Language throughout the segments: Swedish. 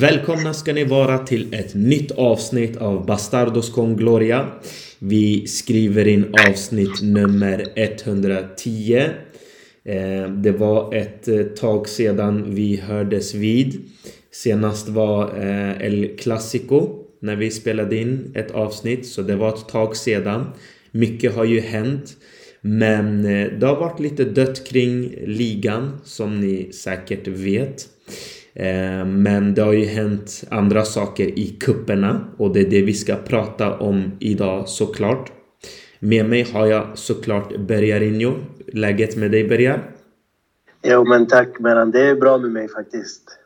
Välkomna ska ni vara till ett nytt avsnitt av Bastardos con Gloria. Vi skriver in avsnitt nummer 110. Eh, det var ett eh, tag sedan vi hördes vid. Senast var eh, El Clasico när vi spelade in ett avsnitt, så det var ett tag sedan. Mycket har ju hänt. Men det har varit lite dött kring ligan som ni säkert vet. Eh, men det har ju hänt andra saker i kupperna och det är det vi ska prata om idag såklart. Med mig har jag såklart Bergarinho. Läget med dig Bergar? Jo men tack Meran, det är bra med mig faktiskt.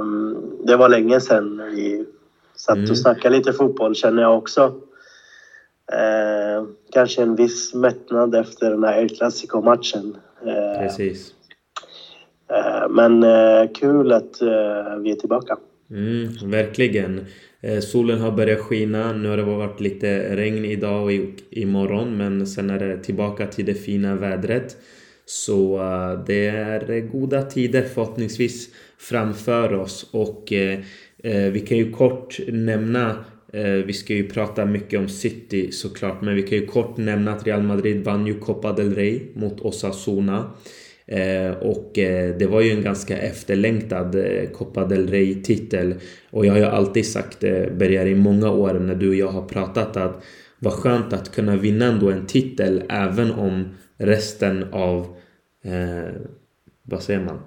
Um, det var länge sedan vi satt och mm. snackade lite fotboll känner jag också. Uh, kanske en viss mättnad efter den här El Clasico-matchen. Uh, Precis. Eh, men eh, kul att eh, vi är tillbaka. Mm, verkligen. Solen har börjat skina. Nu har det varit lite regn idag och imorgon men sen är det tillbaka till det fina vädret. Så det är goda tider förhoppningsvis framför oss och vi kan ju kort nämna vi ska ju prata mycket om City såklart men vi kan ju kort nämna att Real Madrid vann ju Copa del Rey mot Osasuna. Eh, och eh, det var ju en ganska efterlängtad eh, Copa del Rey-titel. Och jag har ju alltid sagt det, Berger, i många år när du och jag har pratat att vad skönt att kunna vinna ändå en titel även om resten av, eh, vad säger man,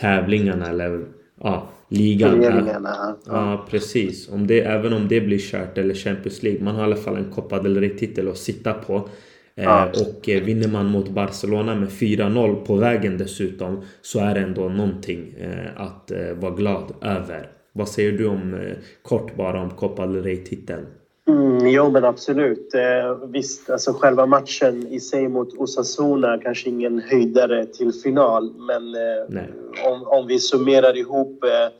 tävlingarna eller ja, ligan. Är, ja, precis. Om det, även om det blir kört eller Champions League. Man har i alla fall en Copa del Rey-titel att sitta på. Eh, ja. Och eh, vinner man mot Barcelona med 4-0 på vägen dessutom så är det ändå någonting eh, att vara glad över. Vad säger du om kort bara om Copa del Rey-titeln? Mm, jo men absolut. Eh, visst, alltså själva matchen i sig mot Osasuna kanske ingen höjdare till final men eh, om, om vi summerar ihop eh,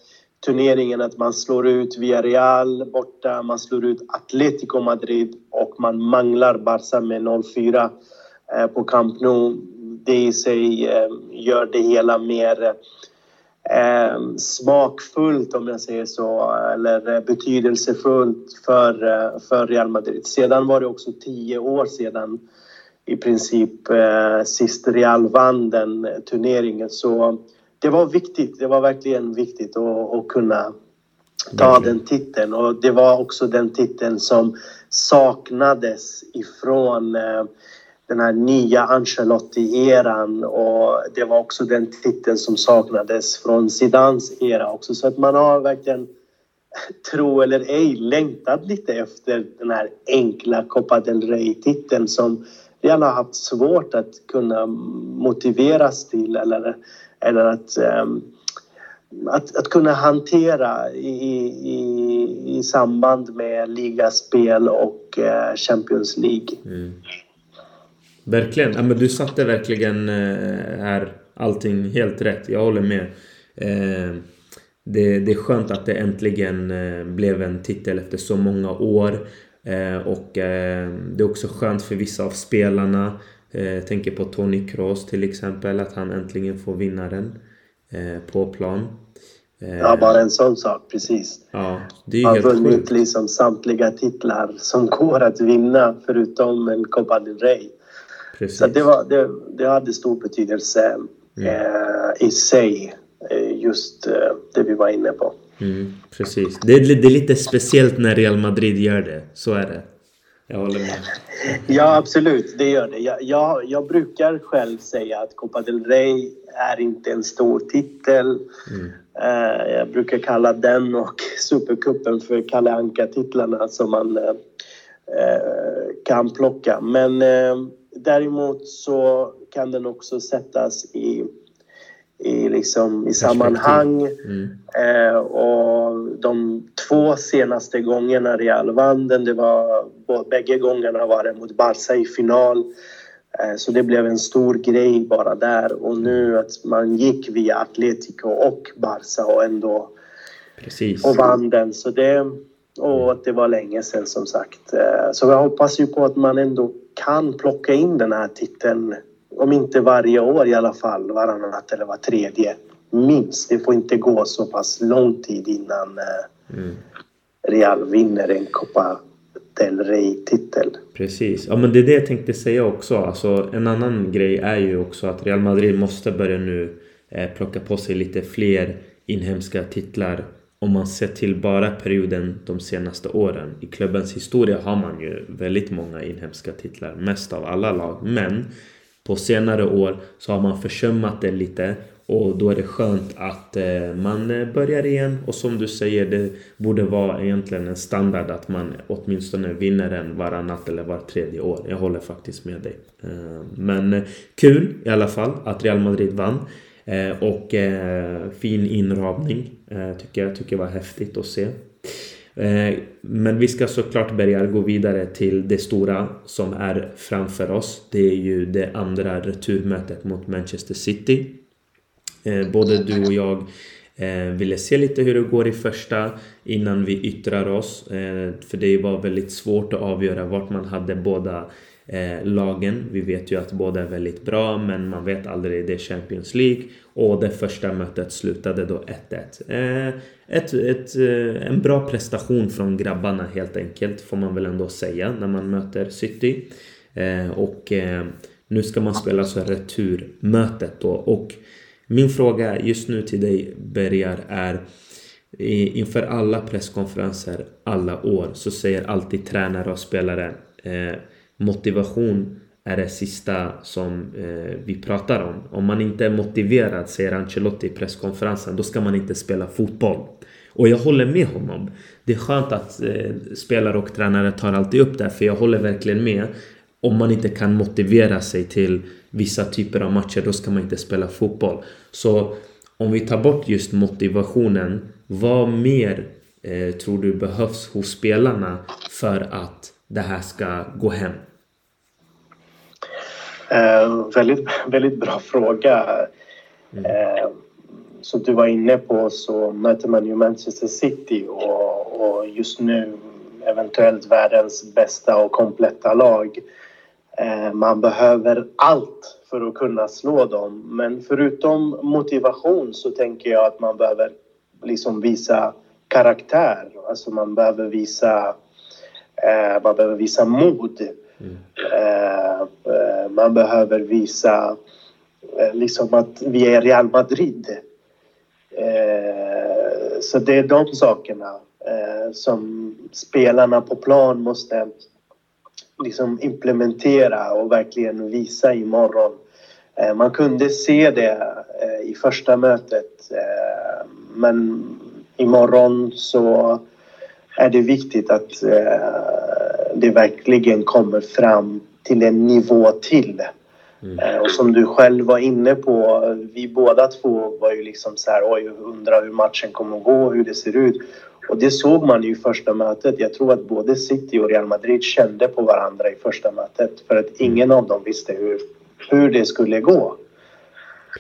turneringen att man slår ut Villarreal borta, man slår ut Atletico Madrid och man manglar Barca med 0-4 eh, på Camp Nou. Det i sig eh, gör det hela mer eh, smakfullt om jag säger så, eller betydelsefullt för, för Real Madrid. Sedan var det också tio år sedan i princip eh, sist Real vann den turneringen så det var viktigt. Det var verkligen viktigt att, att kunna ta verkligen. den titeln. Och det var också den titeln som saknades ifrån eh, den här nya Ancelotti-eran och det var också den titeln som saknades från Zidans era också. Så att man har verkligen, tro eller ej, längtat lite efter den här enkla Copa del Rey-titeln som Real har haft svårt att kunna motiveras till eller eller att, um, att, att kunna hantera i, i, i samband med ligaspel och uh, Champions League. Mm. Verkligen. Ja, men du satte verkligen uh, här allting helt rätt. Jag håller med. Uh, det, det är skönt att det äntligen eh, blev en titel efter så många år. Och ehm, det är också skönt för vissa av spelarna eh, tänker på Tony Kroos till exempel, att han äntligen får vinna den eh, på plan. Eh, ja, bara en sån sak, precis. Ja, det är han har vunnit liksom samtliga titlar som går att vinna förutom en Copa del Rey. Precis. Så det, var, det, det hade stor betydelse mm. eh, i sig, just eh, det vi var inne på. Mm, precis. Det är, det är lite speciellt när Real Madrid gör det, så är det. Jag håller med. Ja, absolut. Det gör det. Jag, jag, jag, brukar själv säga att Copa del Rey är inte en stor titel. Mm. Uh, jag brukar kalla den och Supercupen för Kalle Anka-titlarna som man uh, kan plocka. Men däremot så kan den också sättas i i, liksom, i sammanhang. Mm. Eh, och de två senaste gångerna Real vann den, det var, bägge gångerna var det mot Barca i final. Eh, så det blev en stor grej bara där. Och nu att man gick via Atletico och Barca och ändå Precis. och vann den. Så det, och att det var länge sedan som sagt. Eh, så jag hoppas ju på att man ändå kan plocka in den här titeln om inte varje år i alla fall, varannat eller var tredje minst. Det får inte gå så pass lång tid innan eh, mm. Real vinner en Copa del Rey-titel. Precis. Ja, men det är det jag tänkte säga också. Alltså, en annan grej är ju också att Real Madrid måste börja nu eh, plocka på sig lite fler inhemska titlar om man ser till bara perioden de senaste åren. I klubbens historia har man ju väldigt många inhemska titlar, mest av alla lag. Men på senare år så har man försummat det lite och då är det skönt att eh, man eh, börjar igen och som du säger det borde vara egentligen en standard att man åtminstone vinner en varannat eller var tredje år. Jag håller faktiskt med dig. Eh, men kul i alla fall att Real Madrid vann. Och fin inramning tycker jag tycker var häftigt att se. Eh, men vi ska såklart börja gå vidare till det stora som är framför oss. Det är ju det andra returmötet mot Manchester City. Eh, både du och jag eh, ville se lite hur det går i första innan vi yttrar oss. För det var väldigt svårt att avgöra vart man hade båda Eh, lagen. Vi vet ju att båda är väldigt bra men man vet aldrig. Det är Champions League. Och det första mötet slutade då 1-1. Ett, ett, eh, eh, en bra prestation från grabbarna helt enkelt får man väl ändå säga när man möter City. Och nu ska man spela så returmötet då. Och min fråga just nu till dig Bergar är inför alla presskonferenser alla år så säger alltid tränare och spelare eh, motivation är det sista som eh, vi pratar om. Om man inte är motiverad, säger Ancelotti i presskonferensen, då ska man inte spela fotboll. Och jag håller med honom. Det är skönt att eh, spelare och tränare tar alltid upp det, för jag håller verkligen med. Om man inte kan motivera sig till vissa typer av matcher, då ska man inte spela fotboll. Så om vi tar bort just motivationen, vad mer eh, tror du behövs hos spelarna för att det här ska gå hem? Eh, väldigt, väldigt bra fråga. Mm. Eh, som du var inne på så möter man ju Manchester City och, och just nu eventuellt världens bästa och kompletta lag. Eh, man behöver allt för att kunna slå dem. Men förutom motivation så tänker jag att man behöver liksom visa karaktär. Alltså man behöver visa, eh, man behöver visa mod. Mm. Eh, man behöver visa eh, liksom att vi är Real Madrid. Eh, så det är de sakerna som spelarna på plan måste liksom implementera och verkligen visa imorgon. Eh, man kunde se det eh, i första mötet eh, men imorgon så är det viktigt att det verkligen kommer fram till en nivå till. Mm. Och som du själv var inne på, vi båda två var ju liksom så här, oj, undrar hur matchen kommer att gå, hur det ser ut. Och det såg man ju i första mötet. Jag tror att både City och Real Madrid kände på varandra i första mötet för att ingen av dem visste hur, hur det skulle gå.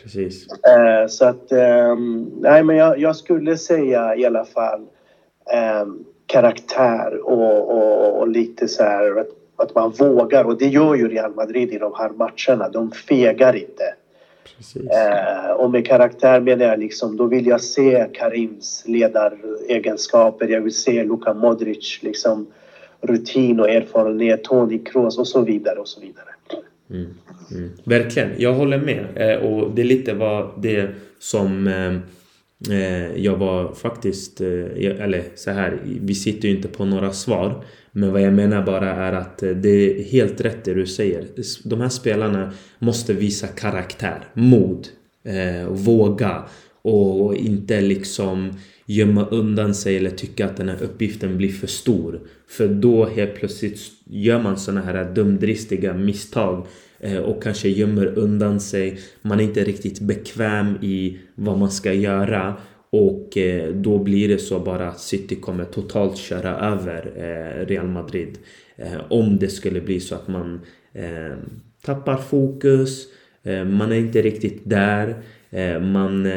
Precis. Eh, så att, eh, nej men jag, jag, skulle säga i alla fall eh, karaktär och, och, och, lite så här att, att man vågar och det gör ju Real Madrid i de här matcherna. De fegar inte. Eh, och med karaktär menar jag liksom, då vill jag se Karims ledaregenskaper. Jag vill se Luka Modric, liksom rutin och erfarenhet, Toni Kroos och så vidare och så vidare. Mm, mm. Verkligen, jag håller med. Eh, och det är lite vad det som eh, Eh, jag var faktiskt, eh, eller så här, vi sitter ju inte på några svar. Men vad jag menar bara är att eh, det är helt rätt det du säger. De här spelarna måste visa karaktär, mod, våga och inte liksom gömma undan sig eller tycka att den här uppgiften blir för stor. För då helt plötsligt gör man såna här dumdristiga misstag Eh, och kanske gömmer undan sig. Man är inte riktigt bekväm i vad man ska göra och eh, då blir det så bara att City kommer totalt köra över eh, Real Madrid. Om det skulle bli så att man tappar fokus, man är inte riktigt där, man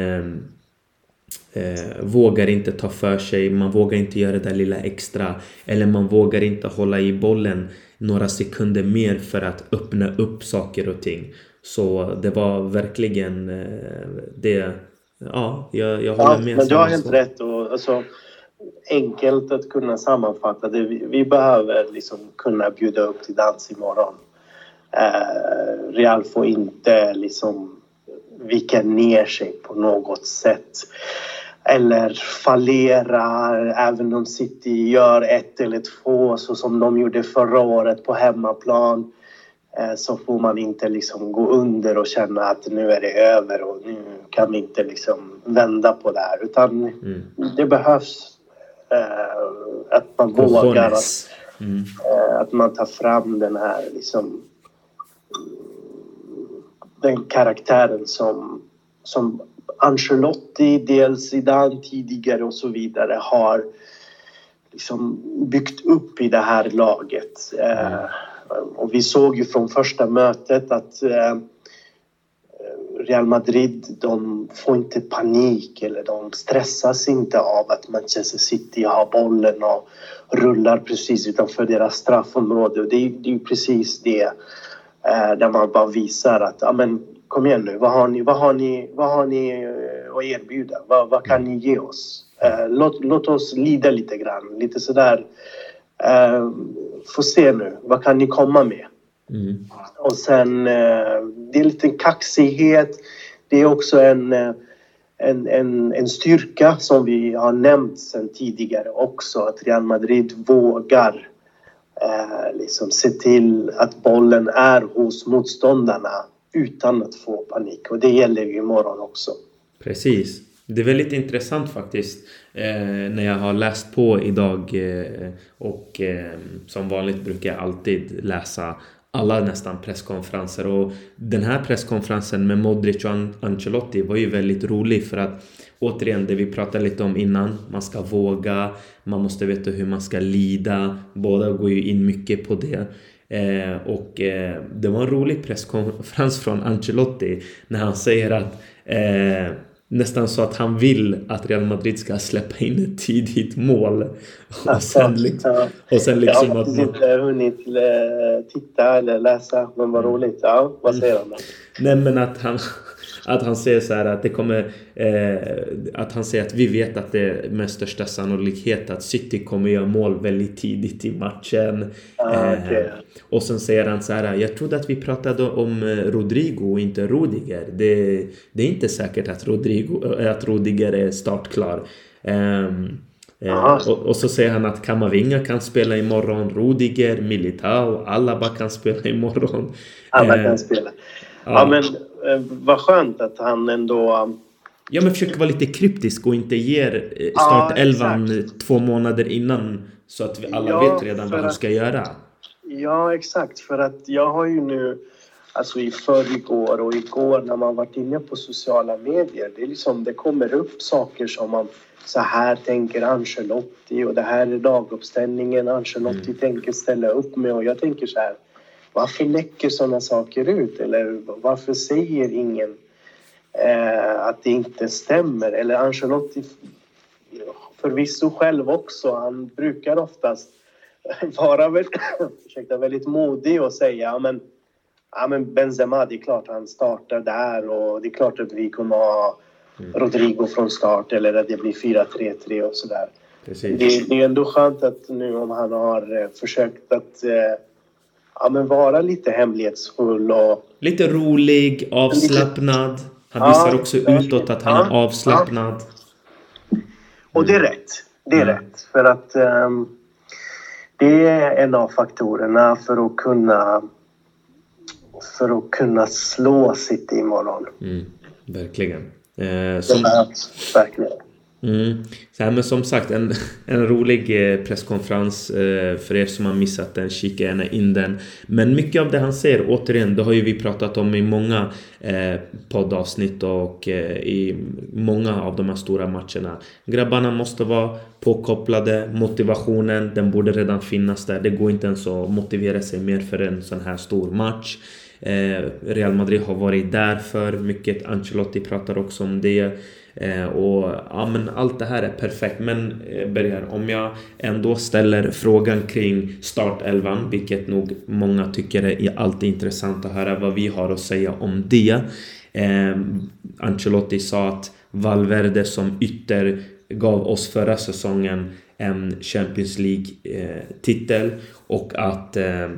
vågar inte ta för sig, man vågar inte göra det där lilla extra eller man vågar inte hålla i bollen några sekunder mer för att öppna upp saker och ting. Så det var verkligen det ja, jag, jag håller ja, med. Men du har helt rätt. Och, alltså, enkelt att kunna sammanfatta det. Vi, vi behöver liksom kunna bjuda upp till dans imorgon. Eh, Real får inte liksom vika ner sig på något sätt eller fallera även om City gör ett eller två så som de gjorde förra året på hemmaplan eh, så får man inte liksom gå under och känna att nu är det över och nu kan vi inte liksom vända på det här utan mm. det behövs eh, att man vågar att, mm. eh, att man tar fram den här liksom den karaktären som, som Ancelotti, dels Zidane tidigare och så vidare har liksom byggt upp i det här laget. Mm. Eh, och vi såg ju från första mötet att eh, Real Madrid, de får inte panik eller de stressas inte av att Manchester City har bollen och rullar precis utanför deras straffområde. Och det, är, ju precis det eh, där man bara visar att ja, men, kom igen nu, vad har ni, vad har ni, vad har ni eh, att erbjuda? Vad, vad kan ni ge oss? Uh, låt, låt oss lida lite grann, lite sådär. Uh, få se nu, vad kan ni komma med? Mm. Och sen, uh, det är lite kaxighet. Det är också en, en, en, en styrka som vi har nämnt sen tidigare också, att Real Madrid vågar liksom se till att bollen är hos motståndarna utan att få panik. Och det gäller ju imorgon också. Precis. Det är väldigt intressant faktiskt eh, när jag har läst på idag eh, och eh, som vanligt brukar jag alltid läsa alla nästan presskonferenser och den här presskonferensen med Modric och Ancelotti var ju väldigt rolig för att återigen det vi pratade lite om innan man ska våga man måste veta hur man ska lida båda går ju in mycket på det Eh, och eh, det var en rolig presskonferens från Ancelotti när han säger att eh, nästan så att han vill att Real Madrid ska släppa in ett tidigt mål. Och sen liksom, och sen liksom jag har faktiskt inte hunnit eh, titta eller läsa, men vad roligt. Ja, vad säger han då? Nej men att han, att han säger så här att det kommer... Eh, att han säger att vi vet att det är med största sannolikhet att City kommer göra mål väldigt tidigt i matchen. Ah, okay. eh, och sen säger han så här. Jag trodde att vi pratade om eh, Rodrigo och inte Rudiger. Det, det är inte säkert att, Rodrigo, eh, att Rudiger är startklar. Um, Eh, och, och, så säger han att Kamavinga kan spela imorgon, Rudiger, Militao, alla bara kan spela imorgon. Alla eh, kan spela. Ja, ja men vad skönt att han ändå... Ja, men försöker vara lite kryptisk och inte ger eh, startelvan ja, två månader innan så att vi alla ja, vet redan vad han ska göra. Ja, exakt. För att jag har ju nu, alltså i förrgår och igår när man varit inne på sociala medier, det är liksom, det kommer upp saker som man så här tänker Ancelotti och det här är laguppställningen Ancelotti mm. tänker ställa upp med och jag tänker så här varför läcker sådana saker ut? Eller varför säger ingen eh, att det inte stämmer? Eller Ancelotti förvisso själv också. Han brukar oftast vara väldigt, ursäkta, väldigt modig och säga ja, men, ja, men Benzema, det är klart han startar där och det är klart att vi kommer ha mm. Rodrigo från start eller att det blir 4-3-3 och sådär. Det, det är ändå skönt att nu om han har eh, försökt att eh, ja, men vara lite hemlighetsfull och... Lite rolig, avslappnad. Han visar ja, också utåt att han ja, är avslappnad. Ja. Och det är rätt. Det är mm. rätt. För att um, det är en av faktorerna för att kunna för att kunna slå City imorgon. Mm, verkligen. Eh, som... Det behövs verkligen. Mm. Så här, men som sagt, en, en rolig eh, presskonferens eh, för er som har missat den. Kika gärna in den. Men mycket av det han säger, återigen, det har ju vi pratat om i många eh, poddavsnitt och eh, i många av de här stora matcherna. Grabbarna måste vara påkopplade. Motivationen, den borde redan finnas där. Det går inte ens att motivera sig mer för en sån här stor match. Eh, Real Madrid har varit där för mycket. Ancelotti pratar också om det. Eh, och ja, men allt det här är perfekt. Men eh, Berger, om jag ändå ställer frågan kring startelvan, vilket nog många tycker är alltid intressant att höra vad vi har att säga om det. Eh, Ancelotti sa att Valverde som ytter gav oss förra säsongen en Champions League-titel eh, och att eh,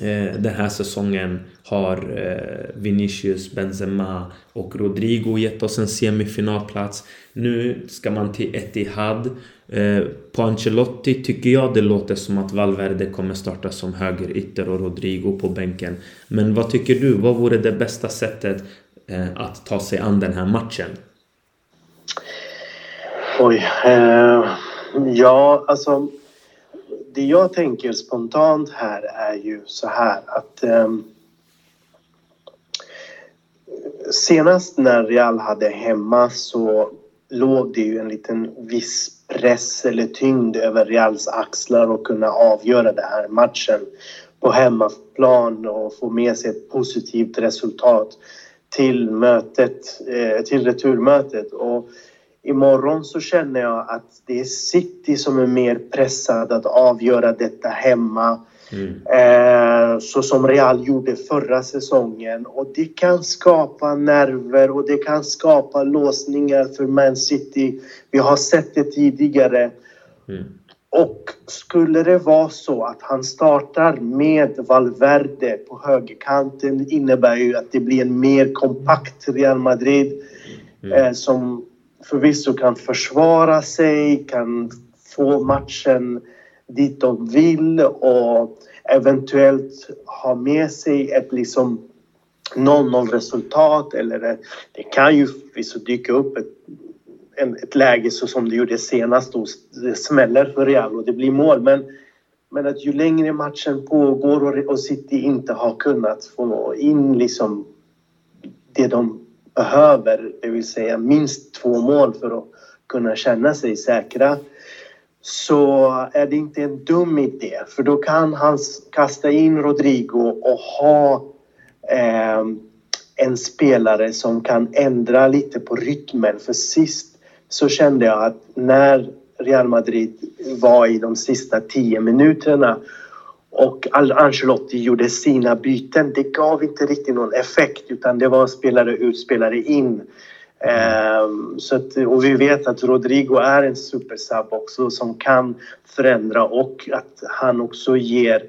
Eh, den här säsongen har eh, Vinicius, Benzema och Rodrigo gett oss en semifinalplats. Nu ska man till Etihad. Eh, på Ancelotti tycker jag det låter som att Valverde kommer starta som högerytter och Rodrigo på bänken. Men vad tycker du? Vad vore det bästa sättet eh, att ta sig an den här matchen? Oj. Eh, ja, alltså det jag tänker spontant här är ju så här att eh, senast när Real hade hemma så låg det ju en liten viss press eller tyngd över Reals axlar och kunna avgöra den här matchen på hemmaplan och få med sig ett positivt resultat till mötet, eh, till returmötet. Och Imorgon så känner jag att det är City som är mer pressad att avgöra detta hemma. Mm. Eh, så som Real gjorde förra säsongen. Och det kan skapa nerver och det kan skapa låsningar för Man City. Vi har sett det tidigare. Mm. Och skulle det vara så att han startar med Valverde på högerkanten innebär ju att det blir en mer kompakt Real Madrid mm. eh, som förvisso kan försvara sig, kan få matchen dit de vill och eventuellt ha med sig ett liksom 0-0 resultat eller det, det kan ju förvisso dyka upp ett, en, ett läge så som det gjorde senast då det smäller för Real och det blir mål. Men men att ju längre matchen pågår och, och City inte har kunnat få in liksom det de behöver, det vill säga minst två mål för att kunna känna sig säkra så är det inte en dum idé för då kan han kasta in Rodrigo och ha eh, en spelare som kan ändra lite på rytmen. För sist så kände jag att när Real Madrid var i de sista tio minuterna och Ancelotti gjorde sina byten. Det gav inte riktigt någon effekt utan det var spelare ut, spelare in. Um, så att, och vi vet att Rodrigo är en supersub också som kan förändra och att han också ger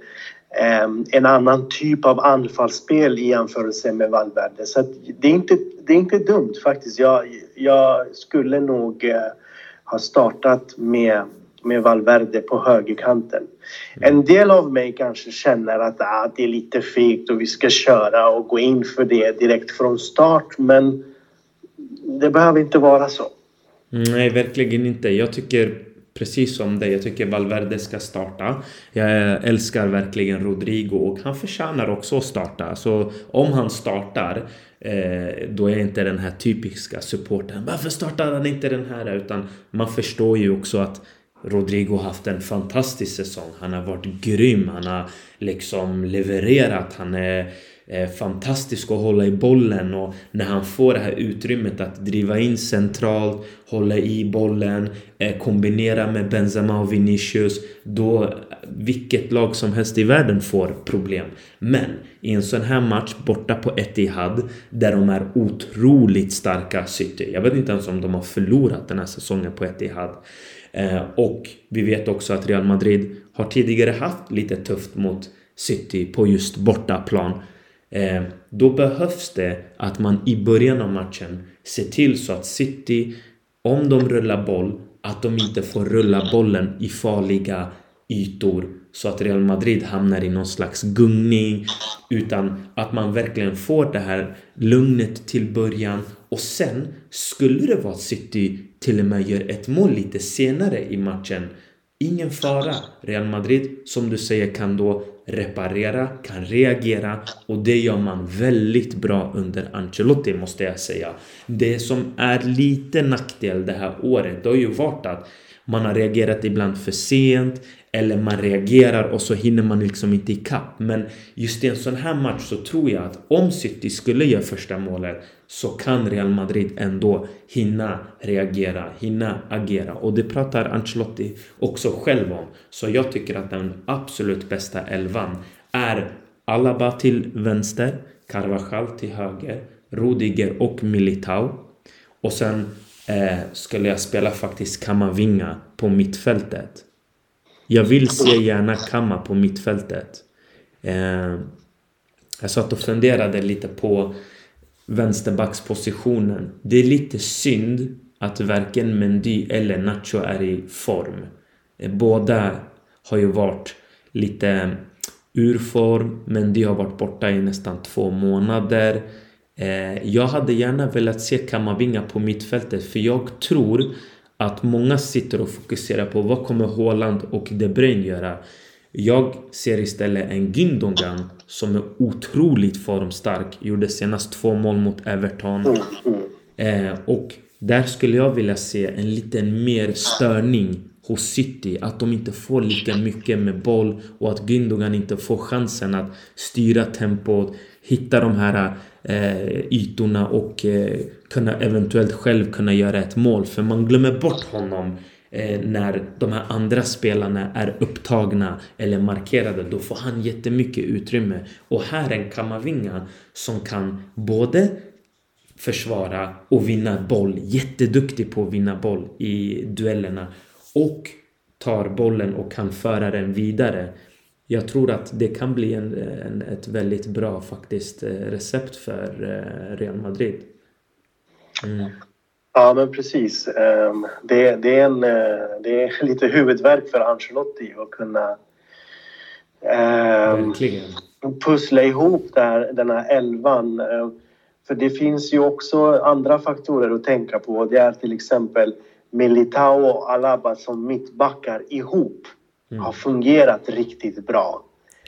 um, en annan typ av anfallsspel i jämförelse med Valverde. Så det, är inte, det är inte dumt faktiskt. Jag, jag skulle nog uh, ha startat med med Valverde på högerkanten. En del av mig kanske känner att ah, det är lite fegt och vi ska köra och gå in för det direkt från start men det behöver inte vara så. Nej, verkligen inte. Jag tycker precis som dig. Jag tycker Valverde ska starta. Jag älskar verkligen Rodrigo och han förtjänar också att starta. Så om han startar eh, då är inte den här typiska supporten. Varför startar han inte den här? Utan man förstår ju också att Rodrigo har haft en fantastisk säsong. Han har varit grym. Han har liksom levererat. Han är eh, Eh, fantastisk att hålla i bollen och när han får det här utrymmet att driva in centralt, hålla i bollen, eh, kombinera med Benzema och Vinicius. Då vilket lag som helst i världen får problem. Men i en sån här match borta på Etihad där de är otroligt starka City. Jag vet inte ens om de har förlorat den här säsongen på Etihad. Eh, och vi vet också att Real Madrid har tidigare haft lite tufft mot City på just bortaplan. Eh, då behövs det att man i början av matchen ser till så att City, om de rullar boll, att de inte får rulla bollen i farliga ytor så att Real Madrid hamnar i någon slags gungning utan att man verkligen får det här lugnet till början och sen skulle det vara att City till och med gör ett mål lite senare i matchen. Ingen fara. Real Madrid, som du säger, kan då reparera, kan reagera och det gör man väldigt bra under Ancelotti måste jag säga. Det som är lite nackdel det här året, det har ju varit att man har reagerat ibland för sent eller man reagerar och så hinner man liksom inte ikapp. Men just i en sån här match så tror jag att om City skulle göra första målet så kan Real Madrid ändå hinna reagera, hinna agera. Och det pratar Ancelotti också själv om. Så jag tycker att den absolut bästa elvan är Alaba till vänster, Carvajal till höger, Rudiger och Militao. Och sen eh, skulle jag spela faktiskt Kamavinga på mittfältet. Jag vill se gärna Kamma på mittfältet. Eh, jag satt och funderade lite på vänsterbackspositionen. Det är lite synd att varken Mendy eller Nacho är i form. Eh, båda har ju varit lite eh, ur form. Mendy har varit borta i nästan två månader. Eh, jag hade gärna velat se Kamavinga på mittfältet för jag tror att många sitter och fokuserar på vad kommer Haaland och De Bruyne göra. Jag ser istället en Gündogan som är otroligt formstark. Gjorde senast två mål mot Everton. Eh, och där skulle jag vilja se en liten mer störning hos City. Att de inte får lika mycket med boll och att Gündogan inte får chansen att styra tempot, hitta de här eh, ytorna och eh, kunna eventuellt själv kunna göra ett mål. För man glömmer bort honom eh, när de här andra spelarna är upptagna eller markerade. Då får han jättemycket utrymme. Och här är en Kamavinga som kan både försvara och vinna boll. Jätteduktig på att vinna boll i duellerna. Och tar bollen och kan föra den vidare. Jag tror att det kan bli en, en ett väldigt bra faktiskt eh, recept för eh, Real Madrid. Mm. Ja, men precis. Ehm, det, det, är en, eh, det är lite huvudvärk för Ancelotti att kunna um, Verkligen. pussla ihop där, den här elvan. För det finns ju också andra faktorer att tänka på. Det är till exempel Militao och Alaba som mittbackar ihop mm. har fungerat riktigt bra.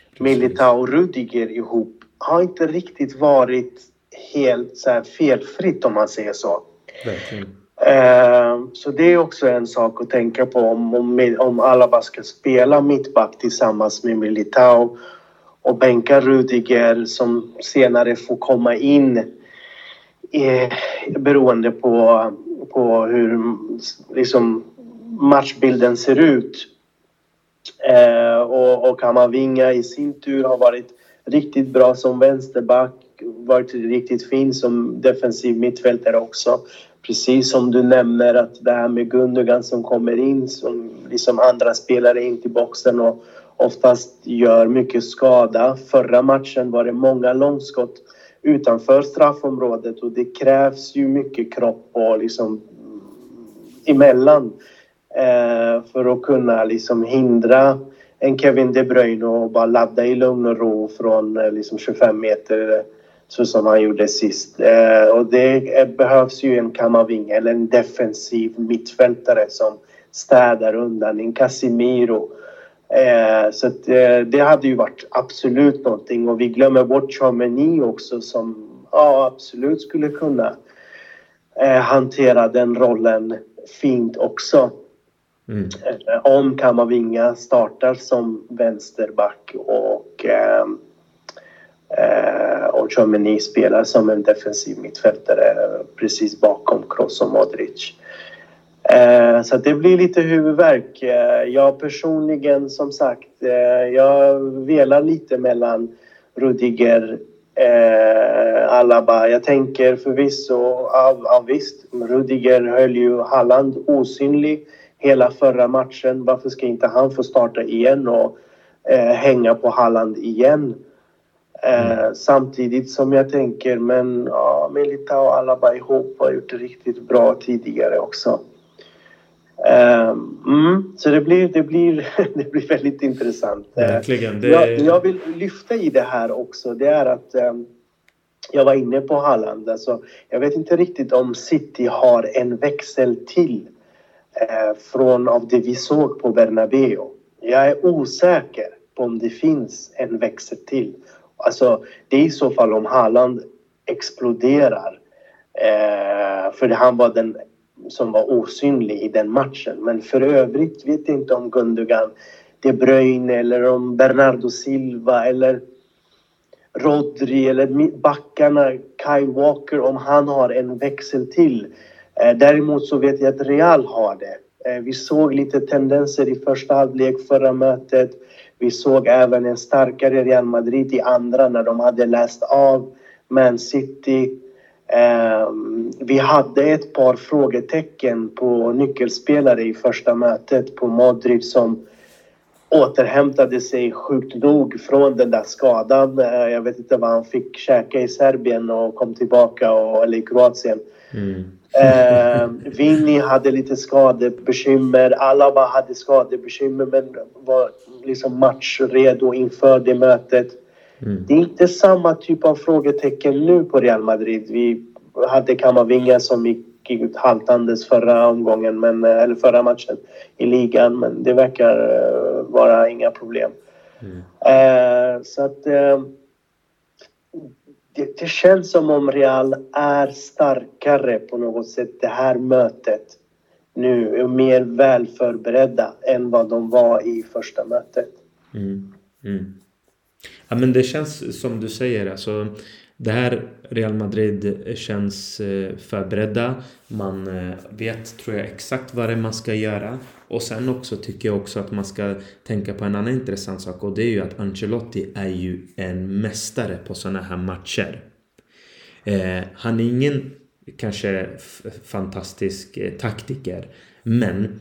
Precis. Militao och Rudiger ihop har inte riktigt varit helt så felfritt om man säger så. Ehm, så det är också en sak att tänka på om, om, om Alaba ska spela mittback tillsammans med Militao och bänka Rudiger som senare får komma in eh, beroende på, på hur liksom, matchbilden ser ut. Eh, och, och Kamavinga i sin tur har varit riktigt bra som vänsterback, varit riktigt fin som defensiv mittfältare också. Precis som du nämner att det här med Gundogan som kommer in som liksom andra spelare in till boxen och oftast gör mycket skada. Förra matchen var det många långskott utanför straffområdet och det krävs ju mycket kropp och liksom emellan eh, för att kunna liksom hindra en Kevin De Bruyne och bara ladda i lugn och ro från eh, liksom 25 meter så som han gjorde sist. Eh, och det behövs ju en Kamavinga eller en defensiv mittfältare som städar undan, en Casimiro. Eh, så att, eh, det hade ju varit absolut någonting och vi glömmer bort Chameni också som ja, absolut skulle kunna hantera den rollen fint också. Mm. Om Kamavinga startar som vänsterback och eh, Eh, och Chomeny spelar som en defensiv mittfältare precis bakom Kroos och Modric. Eh, så det blir lite huvudvärk. Eh, jag personligen, som sagt, eh, jag velar lite mellan Rudiger eh, Alaba. Jag tänker förvisso, ja, ja, visst, Rudiger höll ju Halland osynlig hela förra matchen. Varför ska inte han få starta igen och eh, hänga på Halland igen? Eh, mm. Samtidigt som jag tänker, men ja, Militao och Alaba ihop har gjort det riktigt bra tidigare också. Um, mm, så det blir, det, blir, det blir väldigt intressant. Verkligen. Det... Jag, jag, vill lyfta i det här också. Det är att jag var inne på Halland. Alltså, jag vet inte riktigt om City har en växel till från av det vi såg på Bernabéu. Jag är osäker på om det finns en växel till. Alltså, det är i så fall om Haaland exploderar. Eh, för han var den som var osynlig i den matchen. Men för övrigt vet jag inte om Gundogan, De Bruyne eller om Bernardo Silva eller Rodri eller backarna Kai Walker om han har en växel till. Eh, däremot så vet jag att Real har det. Eh, vi såg lite tendenser i första halvlek förra mötet. Vi såg även en starkare Real Madrid i andra när de hade läst av Man City. Eh, vi hade ett par frågetecken på nyckelspelare i första mötet på Modric som återhämtade sig sjukt nog från den där skadan. Eh, jag vet inte vad han fick käka i Serbien och kom tillbaka, och, eller i Kroatien. Mm. Eh, Vinny hade lite skadebekymmer. Alaba hade skadebekymmer men var liksom matchredo inför det mötet. Mm. Det är inte samma typ av frågetecken nu på Real Madrid. Vi hade Kamavinga som gick ut haltandes förra omgången, men, eh, eller förra matchen i ligan. Men det verkar uh, vara inga problem. Mm. Uh, så att uh, det, det, känns som om Real är starkare på något sätt det här mötet nu är mer väl förberedda än vad de var i första mötet. Mm. Mm. Ja men det känns som du säger alltså det här Real Madrid känns eh, förberedda. Man eh, vet, tror jag, exakt vad det är man ska göra. Och sen också tycker jag också att man ska tänka på en annan intressant sak och det är ju att Ancelotti är ju en mästare på sådana här matcher. Eh, han är ingen kanske fantastisk eh, taktiker men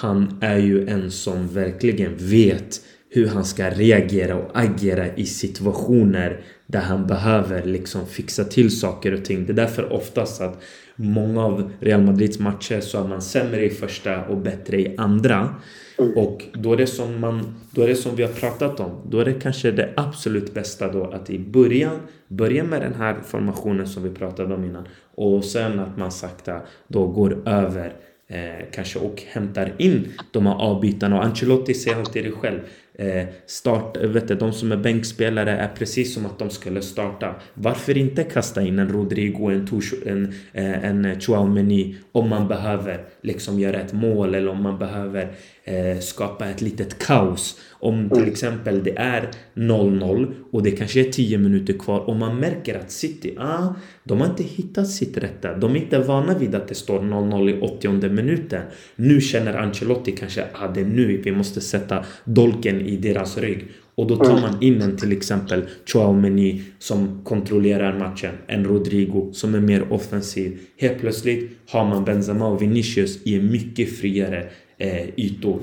han är ju en som verkligen vet hur han ska reagera och agera i situationer där han behöver liksom fixa till saker och ting. Det är därför oftast att många av Real Madrids matcher så är man sämre i första och bättre i andra. Mm. Och då är det som man, då är det som vi har pratat om. Då är det kanske det absolut bästa då att i början börja med den här formationen som vi pratade om innan. Och sen att man sakta då går över eh, kanske och hämtar in de här avbytarna. Och Ancelotti säger alltid det själv eh, start, vet du, de som är bänkspelare är precis som att de skulle starta. Varför inte kasta in en Rodrigo, en, Tush, en, eh, en Chouameni om man behöver liksom göra ett mål eller om man behöver eh, skapa ett litet kaos. Om till exempel det är 0-0 och det kanske är 10 minuter kvar och man märker att City, ah, de har inte hittat sitt rätta. De är inte vana vid att det står 0-0 i 80 minuten. Nu känner Ancelotti kanske, ah, det är nu vi måste sätta dolken i deras rygg. Och då tar mm. man in en till exempel Chouameni som kontrollerar matchen. En Rodrigo som är mer offensiv. Helt plötsligt har man Benzema och Vinicius i mycket friare eh, ytor.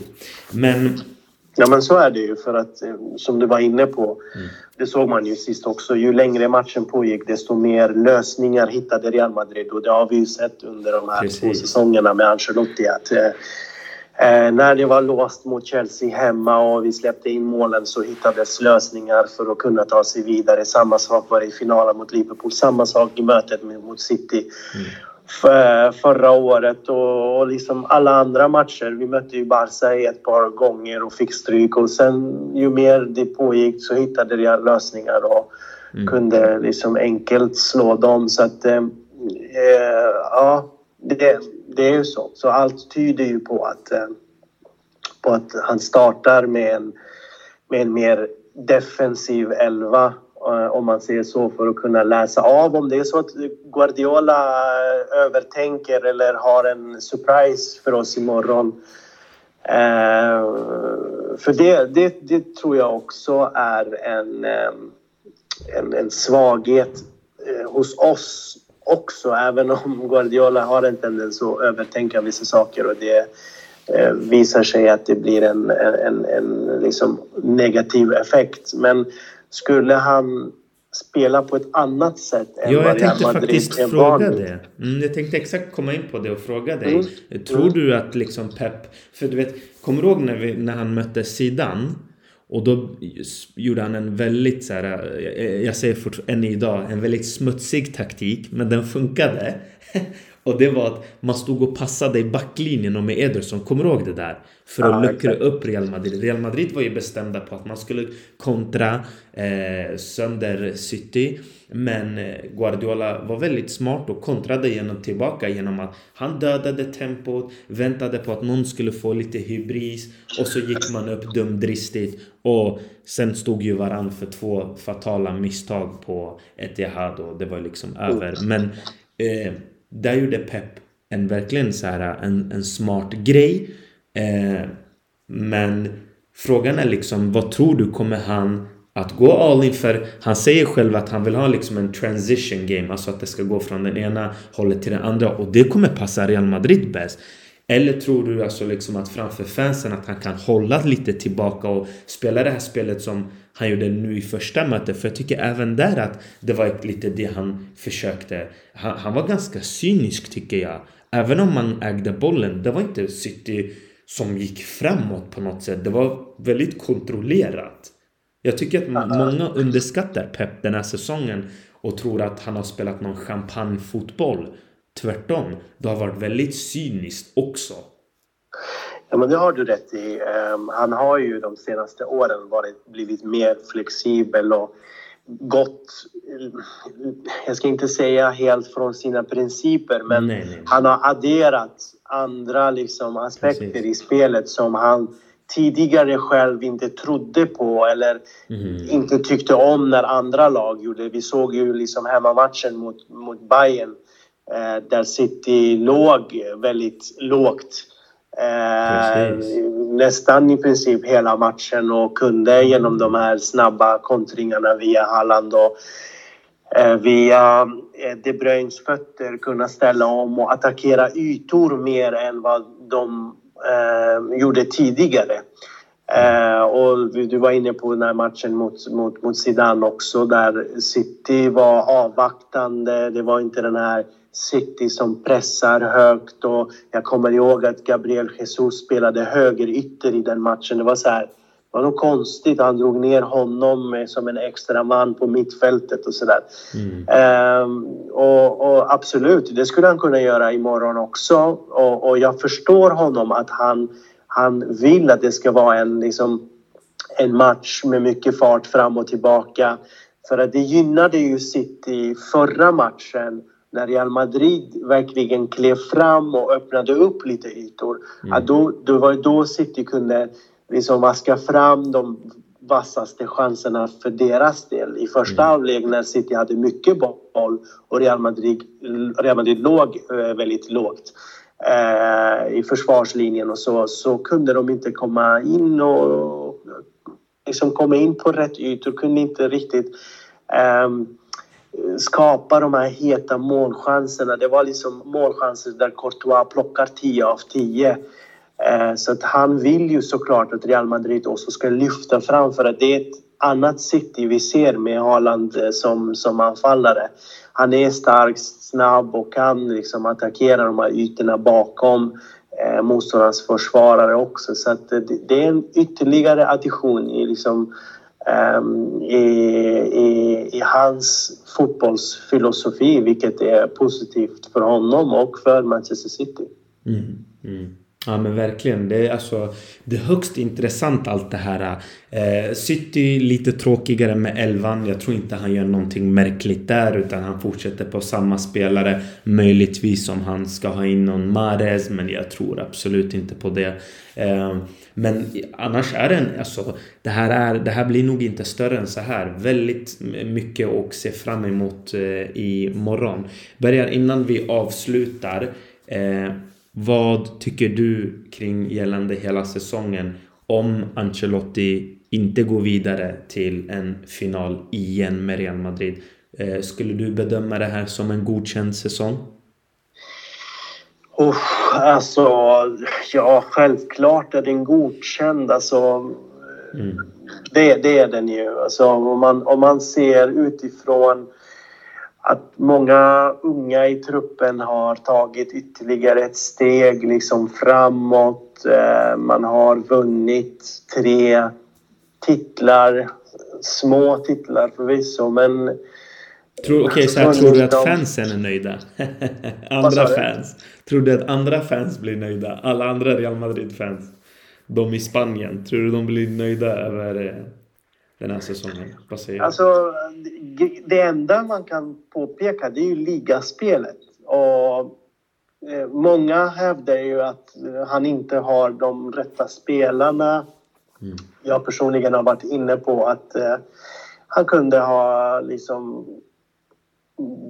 Men Ja men så är det ju för att eh, som du var inne på, mm. det såg man ju sist också, ju längre matchen pågick desto mer lösningar hittade Real Madrid och det har vi ju sett under de här Precis. två säsongerna med Ancelotti att eh, eh, när det var låst mot Chelsea hemma och vi släppte in målen så hittades lösningar för att kunna ta sig vidare. Samma sak var det i finalen mot Liverpool, samma sak i mötet mot City. Mm förra året och, och liksom alla andra matcher. Vi mötte ju Barca ett par gånger och fick stryk och sen ju mer det pågick så hittade jag lösningar och mm. kunde liksom enkelt slå dem. Så att eh, eh, ja, det, det är ju så. Så allt tyder ju på att, eh, på att han startar med en, med en mer defensiv elva eh, om man säger så, för att kunna läsa av om det är så att Guardiola eh, övertänker eller har en surprise för oss imorgon. För det, det, det tror jag också är en, en, en svaghet hos oss också, även om Guardiola har en tendens att övertänka vissa saker och det visar sig att det blir en, en, en liksom negativ effekt. Men skulle han spela på ett annat sätt än ja, vad Real Madrid faktiskt fråga det. Mm, jag tänkte exakt komma in på det och fråga dig. Mm. Tror mm. du att liksom Pep... För du vet, kommer du ihåg när, vi, när han mötte Sidan? Och då gjorde han en väldigt så här, eh, jag säger än idag, en väldigt smutsig taktik. Men den funkade. Och det var att man stod och passade i backlinjen och med Ederson. Kommer du ihåg det där? För att ah, luckra upp Real Madrid. Real Madrid var ju bestämda på att man skulle kontra eh, sönder City. Men eh, Guardiola var väldigt smart och kontrade genom tillbaka genom att han dödade tempot, väntade på att någon skulle få lite hybris och så gick man upp dumdristigt och sen stod ju varann för två fatala misstag på Etihad och det var liksom över. Men eh, där gjorde Pep en verkligen så här en, en smart grej. Eh, men frågan är liksom vad tror du kommer han att gå all in för han säger själv att han vill ha liksom en transition game. Alltså att det ska gå från den ena hållet till den andra. Och det kommer passa Real Madrid bäst. Eller tror du alltså liksom att framför fansen att han kan hålla lite tillbaka och spela det här spelet som han gjorde nu i första mötet? För jag tycker även där att det var lite det han försökte. Han, han var ganska cynisk tycker jag. Även om man ägde bollen. Det var inte City som gick framåt på något sätt. Det var väldigt kontrollerat. Jag tycker att många underskattar Pep den här säsongen och tror att han har spelat någon champagnefotboll. Tvärtom, det har varit väldigt cyniskt också. Ja, men det har du rätt i. Um, han har ju de senaste åren varit, blivit mer flexibel och gått, jag ska inte säga helt från sina principer, men nej, nej. han har adderat andra liksom, aspekter Precis. i spelet som han tidigare själv inte trodde på eller mm. inte tyckte om när andra lag gjorde. Vi såg ju liksom hemmamatchen mot, mot Bayern eh, där City låg väldigt lågt. Eh, nästan i princip hela matchen och kunde genom de här snabba kontringarna via Halland och eh, via eh, De Bruynes fötter kunna ställa om och attackera ytor mer än vad de eh, gjorde tidigare. Eh, och du var inne på den här matchen mot, mot, mot Zidane också där City var avvaktande. Det var inte den här City som pressar högt och jag kommer ihåg att Gabriel Jesus spelade högerytter i den matchen. Det var så här, det var något konstigt. Han drog ner honom som en extra man på mittfältet och sådär. Mm. Ehm, och, och, absolut, det skulle han kunna göra imorgon också. Och, och, jag förstår honom att han, han vill att det ska vara en, liksom, en match med mycket fart fram och tillbaka. För att det gynnade ju City förra matchen när Real Madrid verkligen klev fram och öppnade upp lite ytor. Mm. Att då, då var det då City kunde liksom vaska fram de vassaste chanserna för deras del. I första mm. halvlek när City hade mycket boll och Real Madrid, Real Madrid låg eh, väldigt lågt eh, i försvarslinjen och så, så kunde de inte komma in och liksom komma in på rätt ytor, kunde inte riktigt eh, skapa de här heta målchanserna. Det var liksom målchanser där Courtois plockar 10 av 10. Eh, så att han vill ju såklart att Real Madrid också ska lyfta fram för att det är ett annat City vi ser med Haaland eh, som, som anfallare. Han är stark, snabb och kan liksom attackera de här ytorna bakom eh, motståndarens försvarare också. Så att eh, det, det är en ytterligare addition i, liksom, Ehm, i, i, i, hans fotbollsfilosofi vilket är positivt för honom och för Manchester City. Mm, mm. Ja men verkligen. Det är alltså det är högst intressant allt det här. Eh, City lite tråkigare med elvan. Jag tror inte han gör någonting märkligt där utan han fortsätter på samma spelare. Möjligtvis om han ska ha in någon Mares men jag tror absolut inte på det. Eh, men annars är den alltså det här, är, det här blir nog inte större än så här. Väldigt mycket att se fram emot eh, i morgon. Börjar innan vi avslutar. Eh, vad tycker du kring gällande hela säsongen om Ancelotti inte går vidare till en final igen med Real Madrid? Eh, skulle du bedöma det här som en godkänd säsong? Oh, alltså, ja, självklart är den godkänd. Alltså, mm. det, det är den ju. Alltså, om, man, om man ser utifrån att många unga i truppen har tagit ytterligare ett steg liksom framåt. Eh, man har vunnit tre titlar, små titlar förvisso, men... Tror, okay, så här, tror du att fansen är nöjda? andra fans? Tror du att andra fans blir nöjda? Alla andra Real Madrid-fans? De i Spanien, tror du de blir nöjda över den här säsongen? Vad säger alltså, det enda man kan påpeka det är ju ligaspelet. Och eh, många hävdar ju att han inte har de rätta spelarna. Mm. Jag personligen har varit inne på att eh, han kunde ha liksom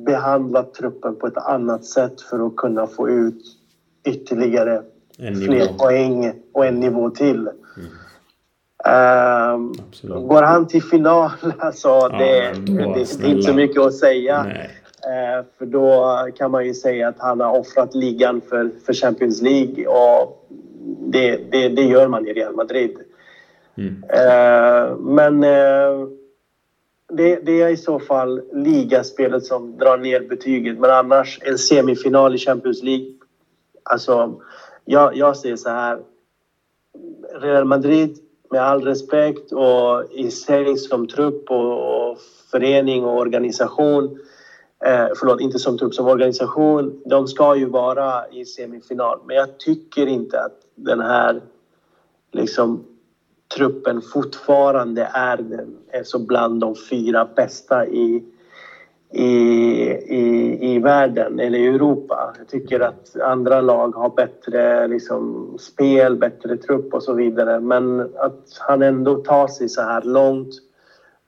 behandlat truppen på ett annat sätt för att kunna få ut ytterligare fler poäng och en nivå till. Mm. Uh, går han till final, alltså, ja, det, det, det, är inte så mycket att säga. Uh, för då kan man ju säga att han har offrat ligan för, för Champions League och det, det, det gör man i Real Madrid. Mm. Uh, men uh, det, det, är i så fall ligaspelet som drar ner betyget. Men annars en semifinal i Champions League. Alltså, jag, jag säger så här. Real Madrid, med all respekt och i sig som trupp och, och förening och organisation. Eh, förlåt, inte som trupp, som organisation. De ska ju vara i semifinal. Men jag tycker inte att den här liksom, truppen fortfarande är, den, är så bland de fyra bästa i, i, i, i världen eller i Europa. Jag tycker att andra lag har bättre liksom, spel, bättre trupp och så vidare. Men att han ändå tar sig så här långt,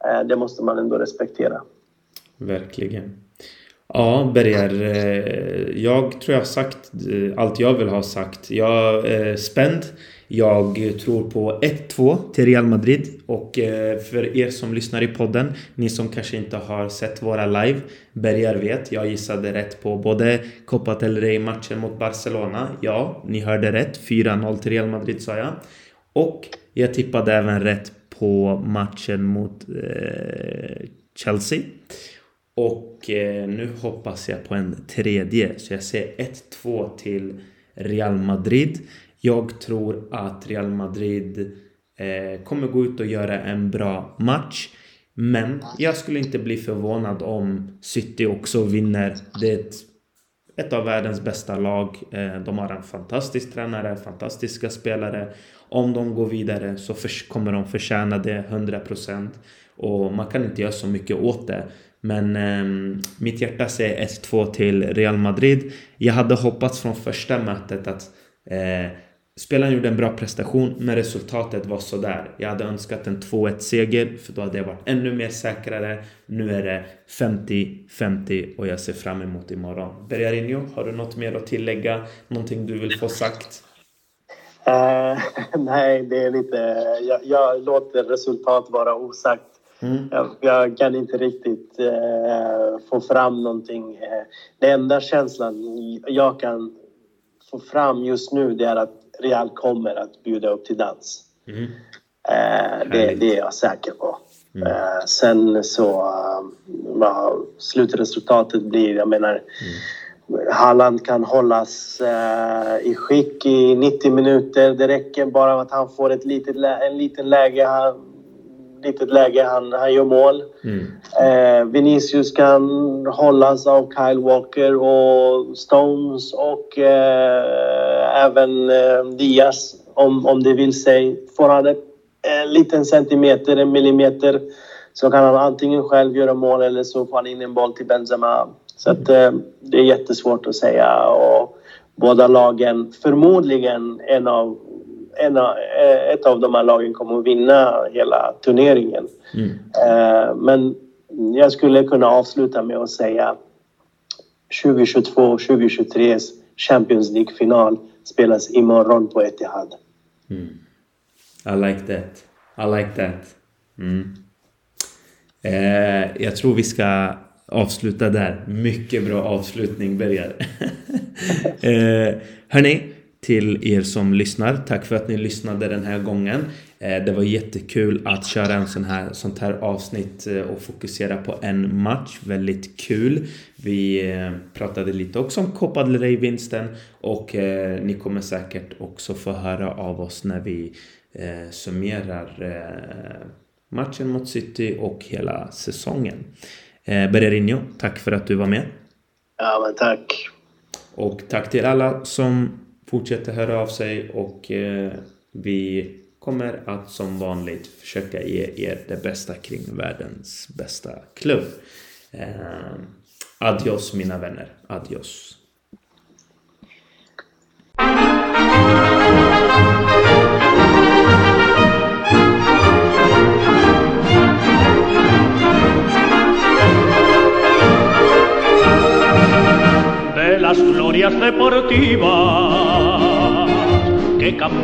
eh, det måste man ändå respektera. Verkligen. Ja, Berger. Eh, jag tror jag har sagt eh, allt jag vill ha sagt. Jag är spänd. Jag tror på 1-2 till Real Madrid och eh, för er som lyssnar i podden, ni som kanske inte har sett våra live, Bergar vet, jag gissade rätt på både Copa del Rey-matchen mot Barcelona. Ja, ni hörde rätt. 4-0 till Real Madrid sa jag. Och jag tippade även rätt på matchen mot eh, Chelsea. Och eh, nu hoppas jag på en tredje, så jag ser 1-2 till Real Madrid. Jag tror att Real Madrid eh, kommer gå ut och göra en bra match. Men jag skulle inte bli förvånad om City också vinner. Det är ett, ett av världens bästa lag. Eh, de har en fantastisk tränare, fantastiska spelare. Om de går vidare så för, kommer de förtjäna det 100% och man kan inte göra så mycket åt det. Men eh, mitt hjärta säger 1-2 till Real Madrid. Jag hade hoppats från första mötet att eh, Spelaren gjorde en bra prestation, men resultatet var sådär. Jag hade önskat en 2-1 seger, för då hade jag varit ännu mer säkrare. Nu är det 50-50 och jag ser fram emot imorgon. Bergarinho, har du något mer att tillägga? Någonting du vill få sagt? Uh, nej, det är lite... Jag, jag låter resultat vara osagt. Mm. Jag, jag, kan inte riktigt uh, få fram någonting. Uh, den enda känslan jag kan få fram just nu det är att Real kommer att bjuda upp till dans. Mm. Eh, det, det, är jag säker på. Mm. Eh, sen så uh, vad slutresultatet blir, jag menar mm. Halland kan hållas uh, i skick i 90 minuter. Det räcker bara att han får ett litet, en liten läge. Han, litet läge, han, han gör mål. Mm. Eh, Vinicius kan hållas av Kyle Walker och Stones och eh, även eh, Diaz om, om det vill sig. Får han en liten centimeter, en millimeter så kan han antingen själv göra mål eller så får han in en boll till Benzema. Så att, eh, det är jättesvårt att säga. Och båda lagen, förmodligen en av en av, eh, ett av de här lagen kommer att vinna hela turneringen. Mm. Eh, men jag skulle kunna avsluta med att säga 2022-2023 Champions League-final spelas imorgon på Etihad. Mm. I like that. I like that. Mm. Eh, jag tror vi ska avsluta där. Mycket bra avslutning, Bergar. eh, hörni, till er som lyssnar. Tack för att ni lyssnade den här gången. Eh, det var jättekul att köra en sån här, sånt här avsnitt eh, och fokusera på en match. Väldigt kul. Vi eh, pratade lite också om Copa del Rey-vinsten och ni kommer säkert också få höra av oss när vi summerar matchen mot City och hela säsongen. Bererinho, tack för att du var med. Ja, men tack. Och tack till alla som fortsätter höra av sig och eh, vi kommer att som vanligt försöka ge er det bästa kring världens bästa klubb. Eh, adios mina vänner, adios. Las glorias deportivas